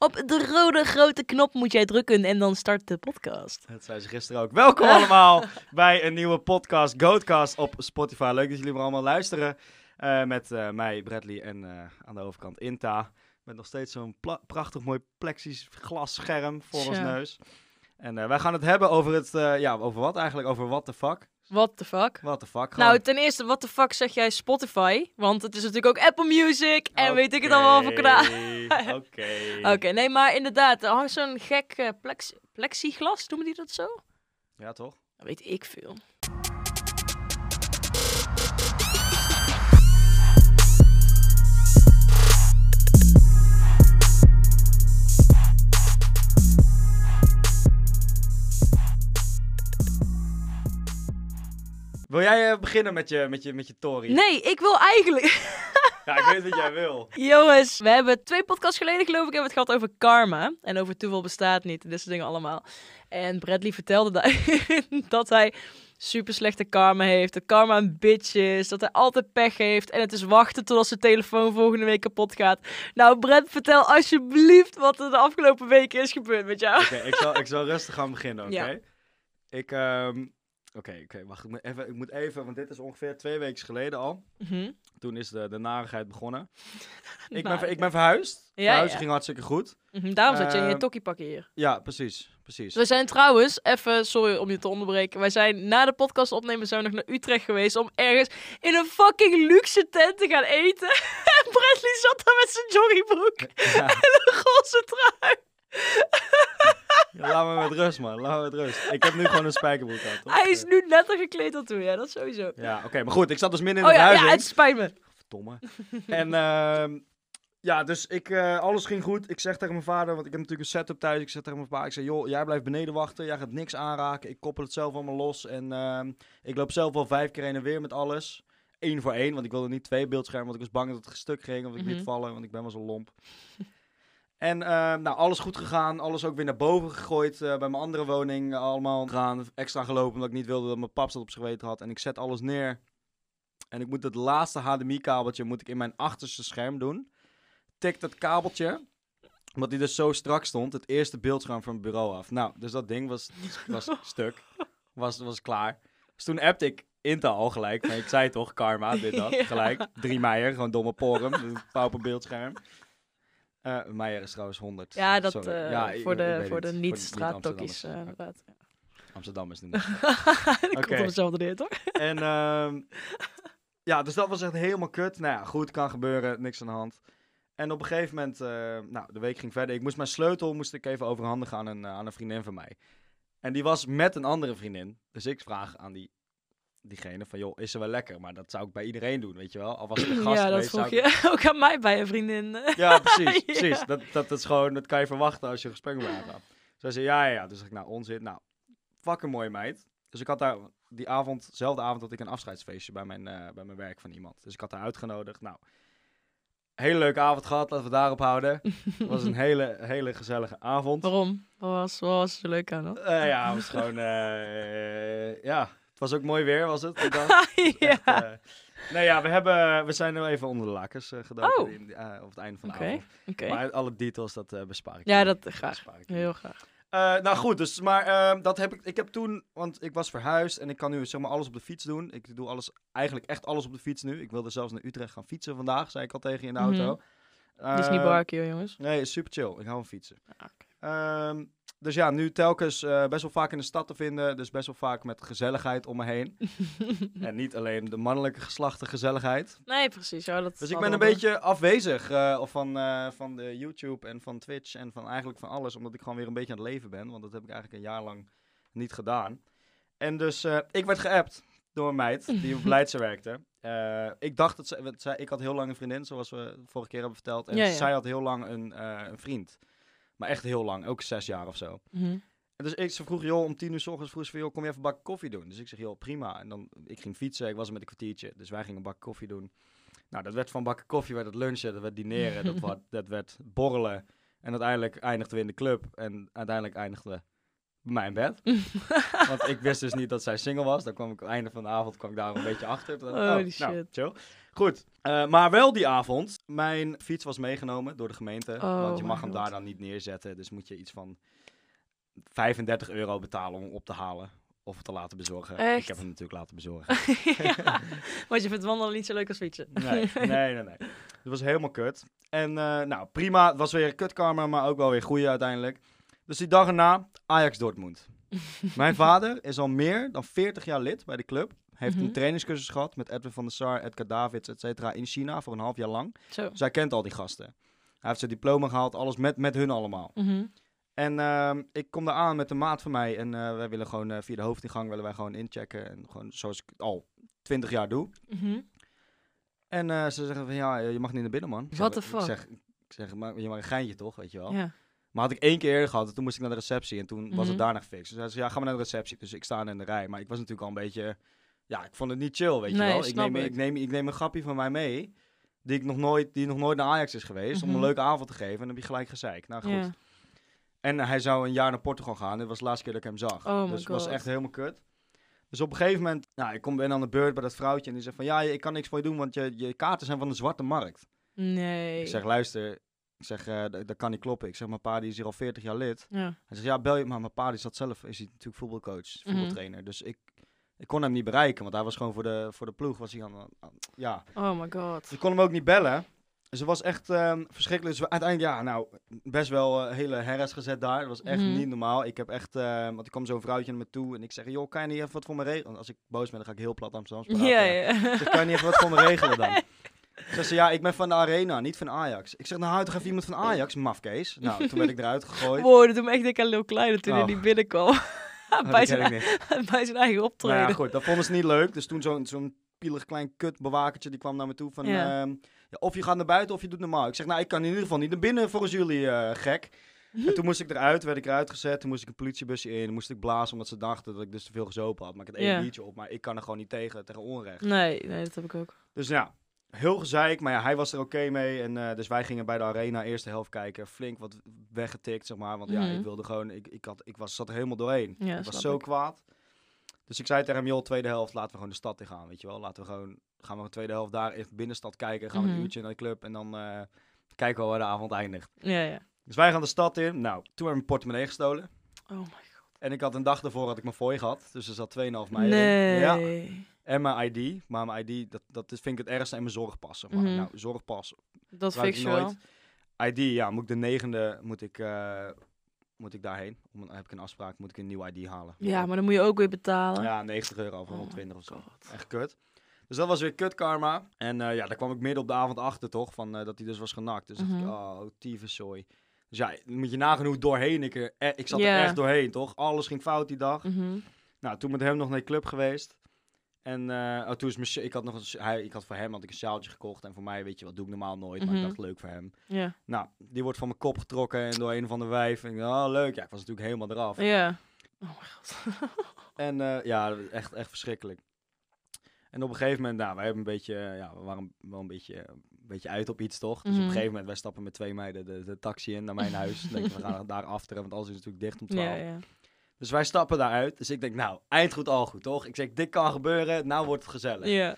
Op de rode grote knop moet jij drukken en dan start de podcast. Dat zei ze gisteren ook. Welkom allemaal bij een nieuwe podcast, Goatcast op Spotify. Leuk dat jullie weer allemaal luisteren. Eh, met eh, mij, Bradley, en eh, aan de overkant Inta. Met nog steeds zo'n prachtig mooi plexiglas scherm voor ons neus. En wij gaan het hebben over het, ja, over wat eigenlijk? Over what the fuck? What the fuck? What the fuck? Nou, ten eerste, what the fuck zeg jij Spotify? Want het is natuurlijk ook Apple Music en weet ik het allemaal voor kanaal. Oké. Oké. Nee, maar inderdaad, er hangt zo'n gek plex plexiglas, noemen die dat zo? Ja, toch? Dat weet ik veel. Beginnen met je, met je, met je Tory? Nee, ik wil eigenlijk... Ja, ik weet wat jij wil. Jongens, we hebben twee podcasts geleden geloof ik hebben het gehad over karma. En over toeval bestaat niet. en Dit soort dingen allemaal. En Bradley vertelde daarin dat hij super slechte karma heeft. Dat karma een bitch is. Dat hij altijd pech heeft. En het is wachten tot als zijn telefoon volgende week kapot gaat. Nou, Brad, vertel alsjeblieft wat er de afgelopen weken is gebeurd met jou. Oké, ik, zal, ik zal rustig gaan beginnen, oké? Ja. Ik, ehm, oké, oké, wacht. Ik moet, even, ik moet even, want dit is ongeveer twee weken geleden al. Mhm. Toen is de, de narigheid begonnen. Ik ben, Narigheid. ik ben verhuisd. Ja, Verhuizen ja. ging hartstikke goed. Mhm, Daarom zat je in je Ehm, tokkiepak hier. Ja, precies, precies. We zijn trouwens, even, sorry om je te onderbreken. Wij zijn na de podcast opnemen zijn we nog naar Utrecht geweest om ergens in een fucking luxe tent te gaan eten. En Bradley zat daar met zijn joggingbroek Ja, en een roze trui. laat me met rust, man. Laat me met rust. Ik heb nu gewoon een spijkerbroek aan, toch? Hij is nu netter gekleed dan toen, ja, dat sowieso. Ja, oké, maar goed. Ik zat dus midden in Oh de ja, ja, verhuizing. het spijt me. Verdomme. en ehm, ja, dus ik, eh, alles ging goed. Ik zeg tegen mijn vader, want ik heb natuurlijk een setup thuis. Ik zeg tegen mijn pa, ik zeg, joh, jij blijft beneden wachten. Jij gaat niks aanraken. Ik koppel het zelf allemaal los. En ehm, ik loop zelf wel vijf keer heen en weer met alles. Eén voor één, want ik wilde niet twee beeldschermen. Want ik was bang dat het stuk ging of ik Mhm. liet vallen, want ik ben wel zo lomp. En ehm, nou, alles goed gegaan. Alles ook weer naar boven gegooid eh, bij mijn andere woning. Allemaal gaan, extra gelopen omdat ik niet wilde dat mijn pap dat op zijn geweten had. En ik zet alles neer. En ik moet het laatste HDMI-kabeltje moet ik in mijn achterste scherm doen. Tik dat kabeltje, omdat die dus zo strak stond, het eerste beeldscherm van mijn bureau af. Nou, dus dat ding was, was stuk. Was, was klaar. Dus toen appte ik Intel al gelijk. Maar ik zei toch, karma, dit, dat. Ja. Gelijk. Drie Meijer, gewoon domme porum. Pauper beeldscherm. Eh Meijer is trouwens 100. Ja, dat eh, Ja, voor de, voor de niet-straattokkies, niet-Amsterdammers. eh, inderdaad. Amsterdam is het niet. Ik Oké. kom op hetzelfde neer, toch? En ehm, ja, dus dat was echt helemaal kut. Nou ja, goed, kan gebeuren, niks aan de hand. En op een gegeven moment, nou, de week ging verder. Ik moest mijn sleutel moest ik even overhandigen aan een, aan een vriendin van mij. En die was met een andere vriendin. Dus ik vraag aan die, diegene van, joh, is ze wel lekker? Maar dat zou ik bij iedereen doen, weet je wel. Al was het een gast Ja, dat geweest, vroeg ik- je ook aan mij bij een vriendin. Ja, precies, Ja. precies. Dat, dat, dat is gewoon, dat kan je verwachten als je een gesprek met mij gaat. Zij zei, ja, ja, ja. Dus ik, nou, onzin. Nou, fucking mooie meid. Dus ik had daar die avond, dezelfde avond, had ik een afscheidsfeestje bij mijn, eh, bij mijn werk van iemand. Dus ik had haar uitgenodigd. Nou, hele leuke avond gehad, laten we daarop houden. Het was een hele, hele gezellige avond. Waarom? Wat was, wat was er leuk aan dan? Eh, ja, het was gewoon, eh, ja, het was ook mooi weer, was het? ja. Echt, eh, nee, ja, we, hebben, we zijn nu even onder de lakens eh gedoken Oh. in, eh, op het einde van de Oké, avond. oké. Maar alle details, dat bespaar ik. Ja, dat graag. ik. Heel graag. Nou goed, dus, maar ehm, dat heb ik, ik heb toen, want ik was verhuisd en ik kan nu zeg maar alles op de fiets doen. Ik doe alles, eigenlijk echt alles op de fiets nu. Ik wilde zelfs naar Utrecht gaan fietsen vandaag, zei ik al tegen je in de Mhm. auto. Dit is niet barbecue, jongens. Nee, super chill. Ik hou van fietsen. Ah, oké. Ehm, dus ja, nu telkens eh, best wel vaak in de stad te vinden. Dus best wel vaak met gezelligheid om me heen. en niet alleen de mannelijke geslachten gezelligheid. nee, precies. Ja, dat Dus ik ben een beetje afwezig eh, of van, eh, van de YouTube en van Twitch en van eigenlijk van alles. Omdat ik gewoon weer een beetje aan het leven ben. Want dat heb ik eigenlijk een jaar lang niet gedaan. En dus ik werd geappt door een meid die op Leidse werkte. Ik dacht dat zij, ik had heel lang een vriendin, zoals we vorige keer hebben verteld. En Ja, ja. zij had heel lang een, een vriend. Maar echt heel lang, ook zes jaar of zo. Mhm. En dus ik, ze vroeg, joh, om tien uur s ochtends vroeg ze van, joh, kom je even een bak koffie doen? Dus ik zeg, joh, prima. En dan, ik ging fietsen, ik was er met een kwartiertje. Dus wij gingen een bak koffie doen. Nou, dat werd van bakken koffie, werd het lunchen, dat werd dineren, dat, werd, dat werd borrelen. En uiteindelijk eindigden we in de club. En uiteindelijk eindigden we bij mij in bed. Want ik wist dus niet dat zij single was. Dan kwam ik het einde van de avond kwam ik daar een beetje achter. Oh, nou, shit. chill. Goed, eh, maar wel die avond. Mijn fiets was meegenomen door de gemeente. Oh want je mag hem God. daar dan niet neerzetten. Dus moet je iets van 35 euro betalen om hem op te halen. Of te laten bezorgen. Ik heb hem natuurlijk laten bezorgen. ja. Want je vindt wandelen niet zo leuk als fietsen. Nee, nee, nee, nee. Het was helemaal kut. En eh, nou, prima. Het was weer een kutkamer, maar ook wel weer goeie uiteindelijk. Dus die dag erna, Ajax Dortmund. Mijn vader is al meer dan 40 jaar lid bij de club. Heeft Mhm. een trainingscursus gehad met Edwin van der Sar, Edgar Davids, et cetera, in China voor een half jaar lang. Zo. Dus hij kent al die gasten. Hij heeft zijn diploma gehaald, alles met, met hun allemaal. Mhm. En ehm, ik kom daar aan met een maat van mij. En eh, wij willen gewoon eh, via de hoofdingang willen wij gewoon inchecken. En gewoon zoals ik het al 20 jaar doe. Mhm. En eh, ze zeggen van ja, je mag niet naar binnen, man. What zeg, the Ik fuck? zeg, ik zeg maar, je mag een geintje toch, weet je wel. Ja. Maar had ik één keer eerder gehad, en toen moest ik naar de receptie en toen was Mhm. het daarna gefixt. Dus hij zei, ja, ga maar naar de receptie. Dus ik sta in de rij. Maar ik was natuurlijk al een beetje, ja, ik vond het niet chill, weet je wel. Ik neem, ik. neem, ik neem een grappie van mij mee, die, ik nog nooit, die nog nooit naar Ajax is geweest, om Mhm. een leuke avond te geven. En dan heb je gelijk gezeik. Nou goed. En hij zou een jaar naar Portugal gaan. Dit was de laatste keer dat ik hem zag. Oh dus het was echt helemaal kut. Dus op een gegeven moment, nou, ik kom ben aan de beurt bij dat vrouwtje en die zegt van, ja, ik kan niks voor je doen, want je, je kaarten zijn van de zwarte markt. Nee. Ik zeg, luister, ik zeg, eh, dat, dat kan niet kloppen. Ik zeg, mijn pa die is hier al 40 jaar lid. Ja. Hij zegt, ja, bel je, maar mijn pa die zat zelf, is hij natuurlijk voetbalcoach, Mhm. voetbaltrainer. Dus ik, ik kon hem niet bereiken, want hij was gewoon voor de, voor de ploeg, was hij aan, aan- ja. Oh my god. Dus ik kon hem ook niet bellen. Dus het was echt ehm, verschrikkelijk. Dus we- uiteindelijk, ja, nou, best wel een hele herres gezet daar. Dat was echt Mhm. niet normaal. Ik heb echt, ehm, want ik kwam zo'n vrouwtje naar me toe en ik zeg, joh, kan je niet even wat voor me regelen? Want als ik boos ben, dan ga ik heel plat Amsterdam praten. Ja, ja. Ik zeg, kan je niet even wat voor me regelen dan? Ze zei, ja, ik ben van de Arena, niet van Ajax. Ik zeg, nou, toch even iemand van Ajax, mafkees. Nou, toen werd ik eruit gegooid. Wow, dat doet me echt denken aan Lil Kleine toen hij Oh. niet binnenkwam. Oh, bij, zijn, bij zijn eigen Nou optreden. ja, goed, dat vonden ze niet leuk. Dus toen zo'n zo'n pielig klein kutbewakertje, die kwam naar me toe van... Ja. ehm, ja, of je gaat naar buiten of je doet normaal. Ik zeg, nou, ik kan in ieder geval niet naar binnen volgens jullie, eh, gek. En toen moest ik eruit, werd ik eruit gezet. Toen moest ik een politiebusje in. Moest ik blazen omdat ze dachten dat ik dus te veel gezopen had. Maar ik had één biertje op, maar ik kan er gewoon niet tegen, tegen onrecht. Nee, nee, dat heb ik ook. Dus ja, heel gezeik. Maar ja, hij was er oké mee. En eh, dus wij gingen bij de arena eerste helft kijken. Flink wat weggetikt, zeg maar. Want ja, Mhm. ik wilde gewoon... Ik, ik, had, ik was, zat er helemaal doorheen. Ja, ik was zo ik. kwaad. Dus ik zei tegen hem, joh, tweede helft, laten we gewoon de stad in gaan, weet je wel. Laten we gewoon, gaan we de tweede helft daar in binnenstad kijken. Gaan we Mhm. een uurtje naar de club en dan eh, kijken we waar de avond eindigt. Ja, ja. Dus wij gaan de stad in. Nou, toen hebben we mijn portemonnee gestolen. Oh my god. En ik had een dag daarvoor had ik mijn fooi gehad. Dus er zat 2,5 mei Nee. in. Ja. En mijn ID. Maar mijn ID, dat, dat is, vind ik het ergste. En mijn zorgpas. zeg Maar. Mhm. Nou, zorgpas. Dat gebruik fix ik je wel. nooit. ID, ja, moet ik de negende, moet ik, eh, moet ik daarheen. Om, dan heb ik een afspraak, moet ik een nieuw ID halen. Ja, maar dan moet je ook weer betalen. Ja, 90 euro of Oh 120 of zo. God. Echt kut. Dus dat was weer kut karma. En eh, ja, daar kwam ik midden op de avond achter toch, van eh, dat hij dus was genakt. Dus dacht ik, Mhm. oh, tyfuszooi. Dus ja, moet je nagaan hoe doorheen ik er... eh, ik zat Ja. er echt doorheen, toch? Alles ging fout die dag. Mhm. Nou, toen met hem nog naar de club geweest. En eh, oh, toen is mijn, ik had nog een, hij, ik had voor hem had ik een sjaaltje gekocht. En voor mij, weet je wat, doe ik normaal nooit. Maar ik Mhm. dacht, leuk voor hem. Ja. Nou, die wordt van mijn kop getrokken en door een van de wijf. En ik dacht, oh, leuk. Ja, ik was natuurlijk helemaal eraf. Ja. Oh mijn god. En eh, ja, echt, echt verschrikkelijk. En op een gegeven moment, nou, wij hebben een beetje, eh, ja, we waren wel een beetje, een beetje uit op iets, toch? Dus op Mhm. een gegeven moment, wij stappen met twee meiden de, de taxi in naar mijn huis. Denken we, we gaan daar afteren, want alles is natuurlijk dicht om 12. Ja, ja. Dus wij stappen daaruit. Dus ik denk, nou, eind goed, al goed, toch? Ik zeg, dit kan gebeuren, nou wordt het gezellig. Ja.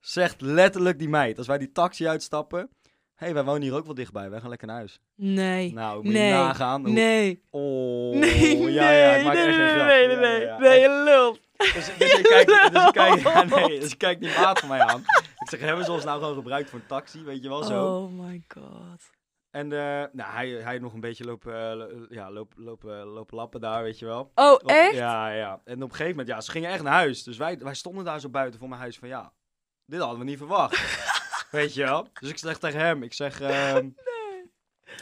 Zegt letterlijk die meid, als wij die taxi uitstappen. Hé, hey, wij wonen hier ook wel dichtbij, wij gaan lekker naar huis. Nee. Nou, moet Nee. je nagaan. hoe- Nee. Oh, Nee, ja, ja, ik maak nee, echt geen nee, grap. nee, nee, nee, ja. nee, je lult. Dus, dus ik kijk, dus ik kijk, ja, nee, dus ik kijk die maat van mij aan. Ik zeg, hebben ze ons nou gewoon gebruikt voor een taxi, weet je wel, zo. Oh my god. En eh, nou, hij, hij nog een beetje lopen, eh, lo- ja, lopen, lopen, lopen lappen daar, weet je wel. Oh, echt? Ja, ja. En op een gegeven moment, ja, ze gingen echt naar huis. Dus wij, wij stonden daar zo buiten voor mijn huis van, ja, dit hadden we niet verwacht. weet je wel. Dus ik zeg tegen hem, ik zeg... ehm,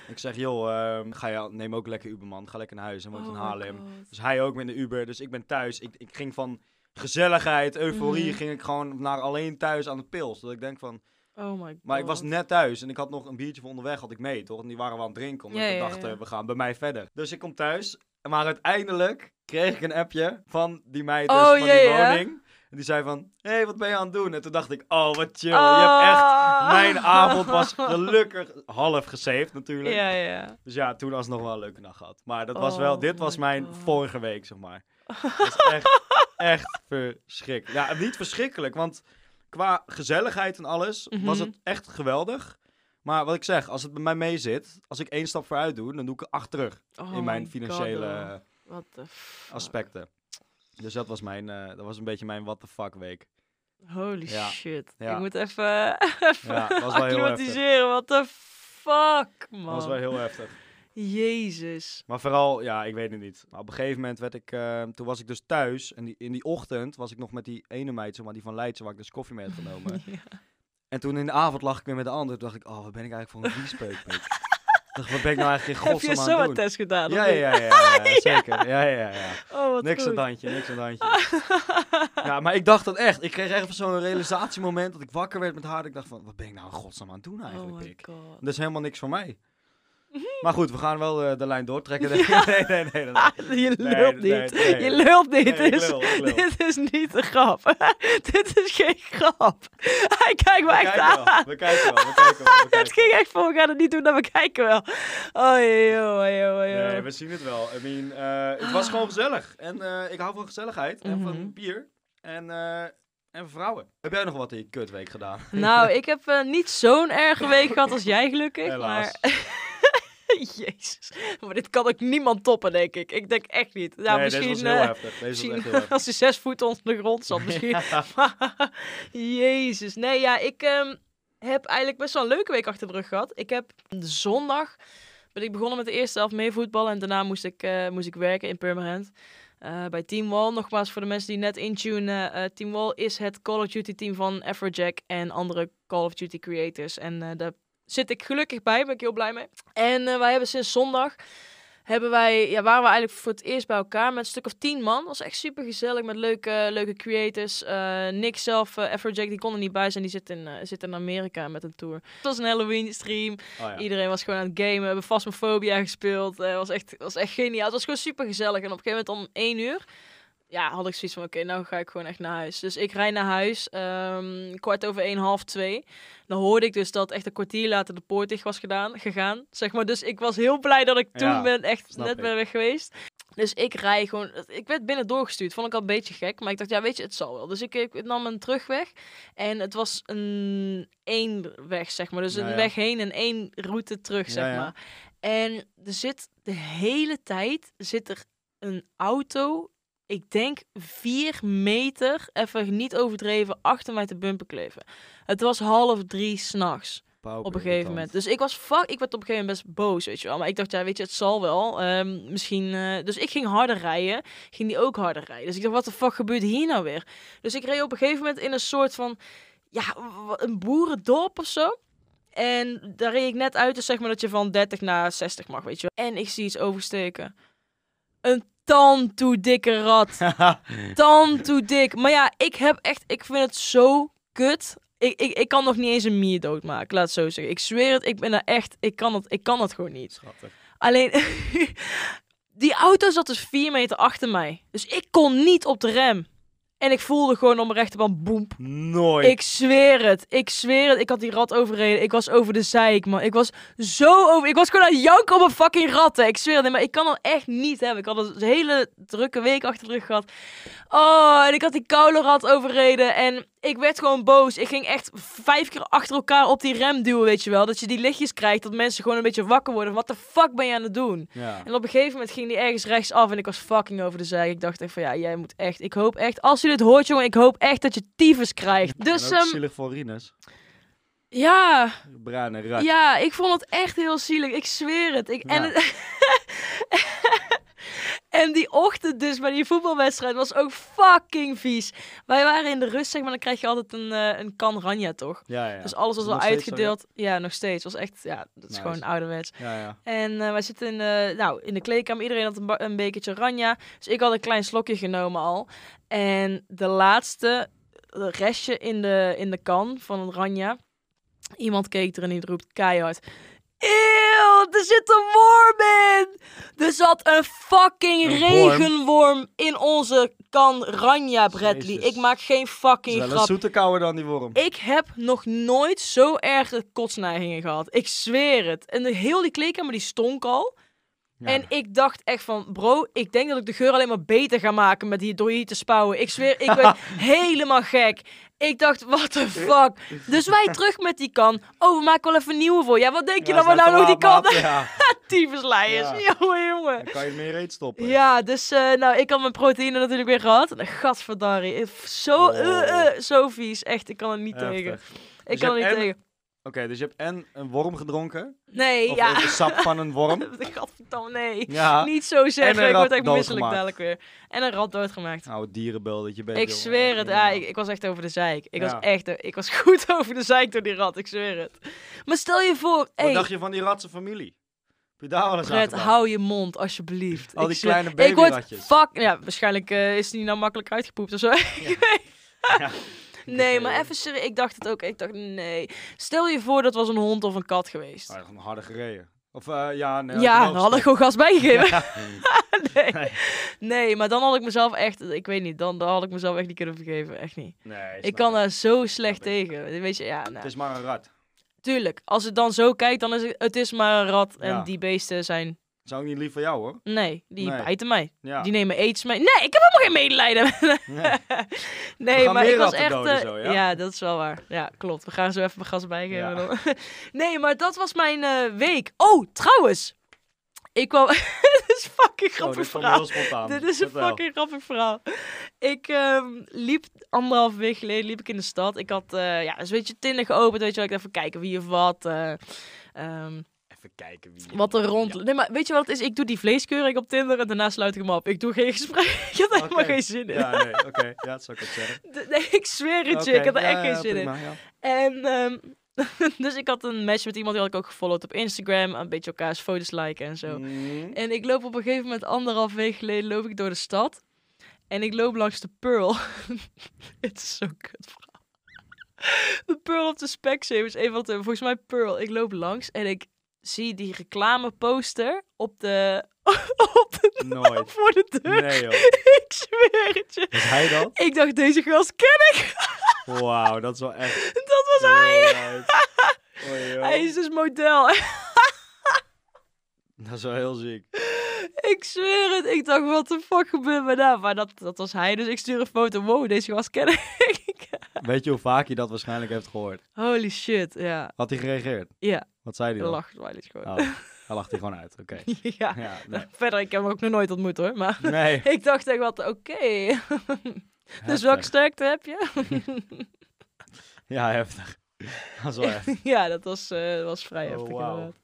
Ik zeg, joh, ehm, ga je, neem ook lekker Uber, man. Ga lekker naar huis. Woont in Oh my Haarlem. god. Dus hij ook met de Uber. Dus ik ben thuis. Ik, ik ging van gezelligheid, euforie, Mhm. ging ik gewoon naar alleen thuis aan de pils. Dat ik denk van... Oh my god. Maar ik was net thuis en ik had nog een biertje van onderweg had ik mee, toch? En die waren we aan het drinken, omdat Ja, we dachten, ja. we gaan bij mij verder. Dus ik kom thuis, maar uiteindelijk kreeg ik een appje van die meid dus Oh, van die woning. En die zei van, hé, hey, wat ben je aan het doen? En toen dacht ik, oh, wat chill. Je hebt echt, Ah. mijn avond was gelukkig half gesaved natuurlijk. Ja, ja. Dus ja, toen alsnog wel een leuke nacht gehad. Maar dat was Oh wel, dit was mijn God. vorige week, zeg maar. Dat is echt, echt verschrikkelijk. Ja, niet verschrikkelijk, want qua gezelligheid en alles was Mhm. het echt geweldig. Maar wat ik zeg, als het bij mij mee zit, als ik één stap vooruit doe, dan doe ik er acht terug Oh in mijn financiële God, fuck. aspecten. Dus dat was mijn, eh, dat was een beetje mijn what the fuck week. Holy Ja. shit. Ja. Ik moet even, even Ja, was wel heel acclimatiseren. What the fuck, man. Dat was wel heel heftig. Jezus. Maar vooral, ja, ik weet het niet. Maar op een gegeven moment werd ik, eh, toen was ik dus thuis. En die, in die ochtend was ik nog met die ene meid, zeg maar, die van Leidse, waar ik dus koffie mee had genomen. Ja. En toen in de avond lag ik weer met de andere. Toen dacht ik, oh, wat ben ik eigenlijk voor een. Ik dacht, wat ben ik nou eigenlijk in Heb je godsnaam zo aan een het doen? test gedaan? Ja, ja, ja, ja, ja, zeker. Ja, ja, ja. Oh, wat Niks aan goed. het handje, niks aan het handje. Ja, maar ik dacht dat echt. Ik kreeg echt zo'n realisatiemoment dat ik wakker werd met haar. Dat ik dacht van, wat ben ik nou in godsnaam aan het doen Oh eigenlijk, my pik? god. Dat is helemaal niks voor mij. Maar goed, we gaan wel eh, de lijn doortrekken. Nee, nee, nee. nee, nee. Ah, je lult niet. Je lult niet. Dit, is, lul, ik lul. dit is niet een grap. dit is geen grap. Hij kijkt me We echt aan. wel, we kijken wel, we kijken wel. We Het ging echt voor, we gaan het niet doen, dat we kijken wel. Oh, joh, joh, joh. Nee, we zien het wel. I mean, eh, het was gewoon gezellig. En eh, ik hou van gezelligheid en Mhm. van bier en, en vrouwen. Heb jij nog wat in je kutweek gedaan? Nou, ik heb niet zo'n erge week gehad als jij, gelukkig. Helaas. Maar... Jezus. Maar dit kan ook niemand toppen, denk ik. Ik denk echt niet. Ja, nee, misschien, deze was heel heftig. Deze was misschien echt heel heftig. als hij zes voet onder de grond zat, misschien. Jezus. Nee, ja, ik ehm, heb eigenlijk best wel een leuke week achter de rug gehad. Ik heb zondag ben ik begonnen met de eerste helft mee voetballen. En daarna moest ik, eh, moest ik werken in Permanent. Eh, bij Team Wall, nogmaals voor de mensen die net intunen. eh Team Wall is het Call of Duty team van Afrojack en andere Call of Duty creators. En daar zit ik gelukkig bij, ben ik heel blij mee. En eh, wij hebben sinds zondag hebben wij, ja, waren we eigenlijk voor het eerst bij elkaar met een stuk of tien man. was echt super gezellig met leuke, leuke creators. Eh Nick zelf, uh, Afrojack, die kon er niet bij zijn. Die zit in, eh, zit in Amerika met een tour. Het was een Halloween stream. Oh, ja. Iedereen was gewoon aan het gamen. We hebben Phasmophobia gespeeld. Het was, echt, was echt geniaal. Het was gewoon super gezellig. En op een gegeven moment om één uur... Ja, had ik zoiets van, oké, nou ga ik gewoon echt naar huis. Dus ik rijd naar huis, ehm, kwart over één, half twee. Dan hoorde ik dus dat echt een kwartier later de poort dicht was gedaan, gegaan. Zeg maar, dus ik was heel blij dat ik toen Ja, ben echt net ik. ben weg geweest. Dus ik rij gewoon, ik werd binnen doorgestuurd. Vond ik al een beetje gek, maar ik dacht, ja, weet je, het zal wel. Dus ik, ik nam een terugweg en het was een één weg, zeg maar. Dus Ja, een ja. weg heen en één route terug, zeg ja. maar. En er zit de hele tijd zit er een auto, ik denk vier meter, even niet overdreven, achter mij te bumper kleven. Het was half drie s'nachts op een gegeven moment. Dus ik was fuck, ik werd op een gegeven moment best boos, weet je wel. Maar ik dacht, ja, weet je, het zal wel. Ehm, misschien. eh, dus ik ging harder rijden, ging die ook harder rijden. Dus ik dacht, wat de fuck gebeurt hier nou weer? Dus ik reed op een gegeven moment in een soort van, ja, een boerendorp of zo. En daar reed ik net uit, dus zeg maar dat je van 30 naar 60 mag, weet je wel. En ik zie iets oversteken. Een tand toe dikke rat tand toe dik. Maar ja, ik heb echt, ik vind het zo kut. Ik, ik, ik kan nog niet eens een mier doodmaken, laat het zo zeggen. Ik zweer het, ik ben er echt, ik kan het, ik kan het gewoon niet. Schattig. Alleen, die auto zat dus vier meter achter mij. Dus ik kon niet op de rem. En ik voelde gewoon op mijn rechterband, boem. Nooit. Ik zweer het, ik zweer het. Ik had die rat overreden. Ik was over de zeik, man. Ik was zo over... Ik was gewoon aan janken op een fucking ratten. Ik zweer het, maar ik kan dat echt niet hebben. Ik had een hele drukke week achter de rug gehad. Oh, en ik had die koude rat overreden. En ik werd gewoon boos. Ik ging echt vijf keer achter elkaar op die rem duwen, weet je wel. Dat je die lichtjes krijgt, dat mensen gewoon een beetje wakker worden. Wat de fuck ben je aan het doen? Ja. En op een gegeven moment ging die ergens rechts af en ik was fucking over de zijk. Ik dacht echt van ja, jij moet echt. Ik hoop echt, als je dit hoort, jongen, ik hoop echt dat je tyfus krijgt. Dus en ook ehm, zielig voor Rinus. ja, Bruine rat. ja, ik vond het echt heel zielig. Ik zweer het. Ik, en, het- en die ochtend dus bij die voetbalwedstrijd was ook fucking vies. Wij waren in de rust, zeg maar, dan krijg je altijd een, eh, een kan ranja, toch? Ja, ja. Dus alles was al zo, uitgedeeld. ja? nog steeds. was echt, ja, dat is Nice. gewoon ouderwets. Ja, ja. En eh, wij zitten in, de- nou, in de kleedkamer. Iedereen had een, een bekertje ranja. Dus ik had een klein slokje genomen al. En de laatste restje in de, in de kan van het ranja. Iemand keek er en die roept keihard. Eeuw, er zit een worm in! Er zat een fucking Een worm? regenworm in onze kan ranja, Bradley. Jezus. Ik maak geen fucking wel een grap. zoete kouwer dan die worm. Ik heb nog nooit zo erg kotsneigingen gehad. Ik zweer het. En de, heel die kleedkamer die stonk al. Ja. En ik dacht echt van, bro, ik denk dat ik de geur alleen maar beter ga maken met hier, door hier te spouwen. Ik zweer, ik ben helemaal gek. Ik dacht, what the fuck. Dus wij terug met die kan. Oh, we maken wel even een nieuwe voor. Ja, wat denk je Ja, dat we nou nog die kan? Ja, Tyfusleiers. Ja. Jongen, jongen. dan kan je het meer reet stoppen. Ja, dus eh, nou, ik had mijn proteïne natuurlijk weer gehad. En gadverdarrie. eh, Zo, Oh. eh, eh, zo vies. Echt, ik kan er niet tegen. Heftig. Ik Dus kan er je niet en- tegen. Oké, dus je hebt en een worm gedronken. Nee, Of ja. een sap van een worm. Gadverdamme, nee. Ja. Niet zo zeggen. Ik word echt misselijk dadelijk weer. En een rat doodgemaakt. Nou, dierenbel dat je bent. Ik zweer het, ja, ik, ik was echt over de zeik. Ik Ja. was echt, ik was goed over de zeik door die rat, ik zweer het. Maar stel je voor, Wat hey, dacht je van die ratse familie? Heb je daar eens Fred, hou je mond, alsjeblieft. Al die kleine Ik word babyratjes. fuck, ja, waarschijnlijk eh, is die nou makkelijk uitgepoept of zo. Ja. Nee, maar even serieus, ik dacht het ook, ik dacht nee. Stel je voor dat was een hond of een kat geweest. Ah, gewoon harder gereden. Of eh, ja, nee. ja, dan had ik gewoon gas bijgegeven. Ja. nee. Nee. nee, maar dan had ik mezelf echt, ik weet niet, dan, dan had ik mezelf echt niet kunnen vergeven, echt niet. Nee, Ik kan daar zo slecht tegen. Weet je, ja, nou. Het is maar een rat. Tuurlijk, als het dan zo kijkt, dan is het, het is maar een rat. En Ja. die beesten zijn... Zou ik niet lief voor jou hoor. Nee, die Nee. bijten mij. Ja. Die nemen aids mee. Nee, ik heb helemaal geen medelijden. Nee. maar ik was echt... doden eh, zo, ja? ja? dat is wel waar. Ja, klopt. We gaan zo even gas bijgeven. Ja. dan. nee, maar dat was mijn eh, week. Oh, trouwens. Ik kwam... Dit is fucking Oh, grappig dit kwam verhaal. Dit is een fucking grappig verhaal. Ik ehm, liep anderhalf week geleden liep ik in de stad. Ik had eh, ja, dus weet je Tinder geopend, weet je wel, ik even kijken wie of wat. ehm, Even kijken wie. wat er rond. Ja. Nee, maar weet je wat het is? Ik doe die vleeskeuring op Tinder en daarna sluit ik hem op. Ik doe geen gesprek. Ik heb er helemaal geen zin in. Ja, nee, oké. Ja, dat zou ik ook zeggen. Nee, ik zweer het je. Ik heb er ja, echt geen zin in. prima. En ehm, dus ik had een match met iemand die had ik ook gefollowed op Instagram. Een beetje elkaars foto's liken en zo. Mm. En ik loop op een gegeven moment, anderhalf week geleden, loop ik door de stad. En ik loop langs de Pearl. Het is zo kut verhaal. De Pearl op de Specsavers. Een van de, volgens mij Pearl. Ik loop langs en ik zie die reclameposter op de... op de Nooit. voor de deur. Nee joh. Ik zweer het je. Was hij dat? Ik dacht, deze gast ken ik. Wauw, dat is wel echt... Dat was hij. Oei. Hij is dus model. Dat is wel heel ziek. ik zweer het. Ik dacht, wat de fuck gebeurt me daar? Maar dat, dat was hij. Dus ik stuur een foto. Wow, deze gast ken ik. Weet je hoe vaak je dat waarschijnlijk heeft gehoord? Holy shit, ja. Had hij gereageerd? Ja, Wat zei hij dan? lacht gewoon. Oh, hij lacht hij gewoon uit. Oké. ja. Ja, nee. Verder, ik heb hem ook nog nooit ontmoet hoor. Maar Nee. ik dacht echt wat, oké. dus Heftig. welke sterkte heb je? Ja, heftig. Dat is wel heftig. ja, dat was, eh, was vrij Oh, heftig inderdaad.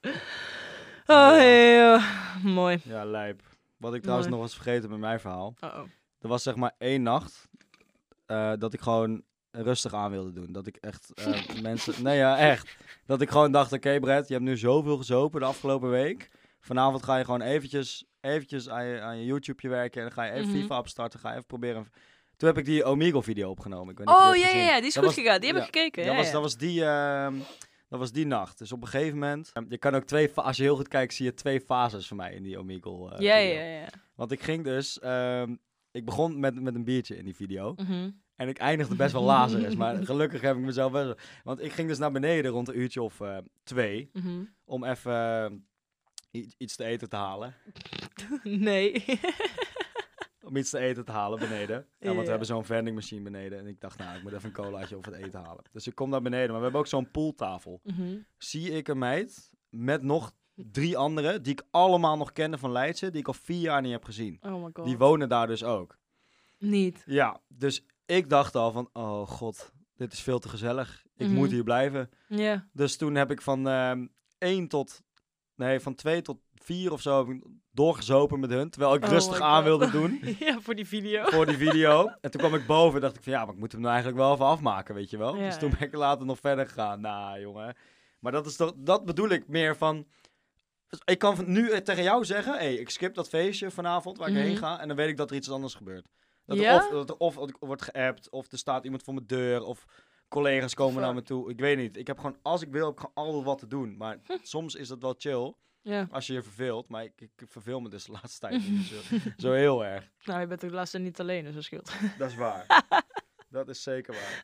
Oh, hey, eh, mooi. Ja, lijp. Wat ik trouwens Mooi. nog was vergeten met mijn verhaal. Uh-oh. Er was zeg maar één nacht eh, dat ik gewoon rustig aan wilde doen. Dat ik echt eh, mensen... Nee, ja, echt. Dat ik gewoon dacht, oké Brett, je hebt nu zoveel gezopen de afgelopen week. Vanavond ga je gewoon eventjes, eventjes aan, je, aan je YouTube werken. En dan ga je even Mhm. FIFA opstarten. Ga je even proberen... Toen heb ik die Omegle-video opgenomen. Ik weet niet Oh, die ja, ja, ja, die is Dat goed was- gegaan. Die heb ja, ik gekeken. dat, ja, was, dat, was die, ehm, dat was die nacht. Dus op een gegeven moment... ehm, je kan ook twee... Als je heel goed kijkt, zie je twee fases van mij in die Omegle eh, ja, video. ja, ja. Want ik ging dus... ehm, ik begon met, met een biertje in die video. Mhm. En ik eindigde best wel lazarus. maar gelukkig heb ik mezelf best wel... Want ik ging dus naar beneden rond een uurtje of eh, twee. Mhm. Om even eh, iets te eten te halen. nee. Om iets te eten te halen beneden. Ja, want we hebben zo'n vendingmachine beneden. En ik dacht, nou, ik moet even een colaatje of wat eten halen. Dus ik kom naar beneden. Maar we hebben ook zo'n pooltafel. Mhm. Zie ik een meid met nog drie anderen... die ik allemaal nog kende van Leidse... die ik al vier jaar niet heb gezien. Oh my god. Die wonen daar dus ook. Niet. Ja, dus ik dacht al van... Oh god, dit is veel te gezellig. Ik Mhm. moet hier blijven. Ja. Dus toen heb ik van ehm 1 tot... Nee, van 2 tot 4 of zo heb ik doorgezopen met hun. Terwijl ik Oh rustig aan wilde doen ja, voor die video. voor die video. En toen kwam ik boven en dacht ik van... Ja, maar ik moet hem nou eigenlijk wel even afmaken, weet je wel. Ja, dus toen ben ik later nog verder gegaan. Nou, jongen. Maar dat, is toch, dat bedoel ik meer van... dus Ik kan nu tegen jou zeggen... Hey, ik skip dat feestje vanavond waar ik Mhm. heen ga. En dan weet ik dat er iets anders gebeurt. Dat er Ja? of, dat er of wordt geappt, of er staat iemand voor mijn deur, of collega's komen naar me toe. Ik weet niet. Ik heb gewoon, als ik wil, heb ik gewoon altijd wat te doen. Maar soms is dat wel chill. Ja. Als je je verveelt. Maar ik, ik verveel me dus de laatste tijd niet zo, zo heel erg. Nou, je bent de laatste niet alleen, dus dat scheelt. Dat is waar. dat is zeker waar.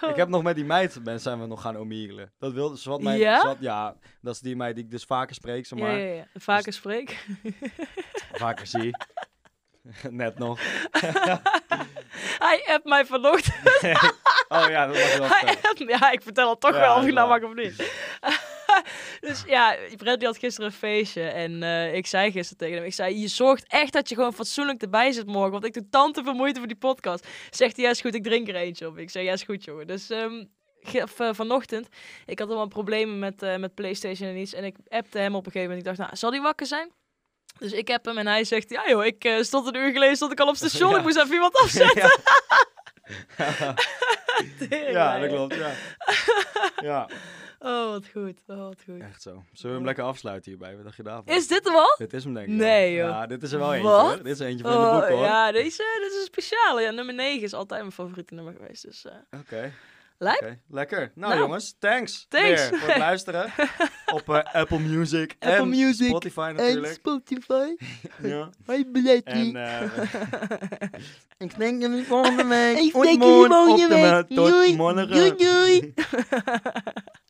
Ik heb nog met die meid ben, zijn we nog gaan omieren. Dat wilde ze wat mij. Ja? had- ja, dat is die meid die ik dus vaker spreek, zeg Ja, maar. ja, ja. Vaker spreek. Vaker zie. Net nog. Hij appt mij vanochtend. oh ja, dat was wel Hij appt Ja, ik vertel het toch Ja, wel of ik nou mag of niet. Dus ja, Brett die had gisteren een feestje. En eh, ik zei gisteren tegen hem, ik zei, je zorgt echt dat je gewoon fatsoenlijk erbij zit morgen. Want ik doe tante veel moeite voor die podcast. Zegt hij, ja is goed, ik drink er eentje op. Ik zei, ja is goed jongen. Dus eh, vanochtend, ik had allemaal problemen met, eh, met Playstation en iets. En ik appte hem op een gegeven moment. Ik dacht, nou, zal die wakker zijn? Dus ik heb hem en hij zegt, ja joh, ik stond een uur geleden stond ik al op station. Ja. Ik moest even iemand afzetten. ja, dat klopt, ja. ja, Oh, wat goed. Oh, wat goed. echt zo. Zullen we hem lekker afsluiten hierbij? Wat dacht je daarvan? Is dit hem al? Dit is hem denk ik Nee, joh. Ja, dit is er wel eentje hoor. Dit is eentje van de boek hoor. ja, deze dit is een speciale. Ja, nummer 9 is altijd mijn favoriete nummer geweest. Dus eh Oké. Lijp. Lekker. Nou, Nou. jongens, thanks. Thanks. Weer voor het luisteren. Op eh, Apple Music Apple en Music Spotify natuurlijk. Spotify. ja. Hoi. En eh, ik denk jullie volgende week. Ik denk jullie volgende week. Tot morgen. Doei, doei.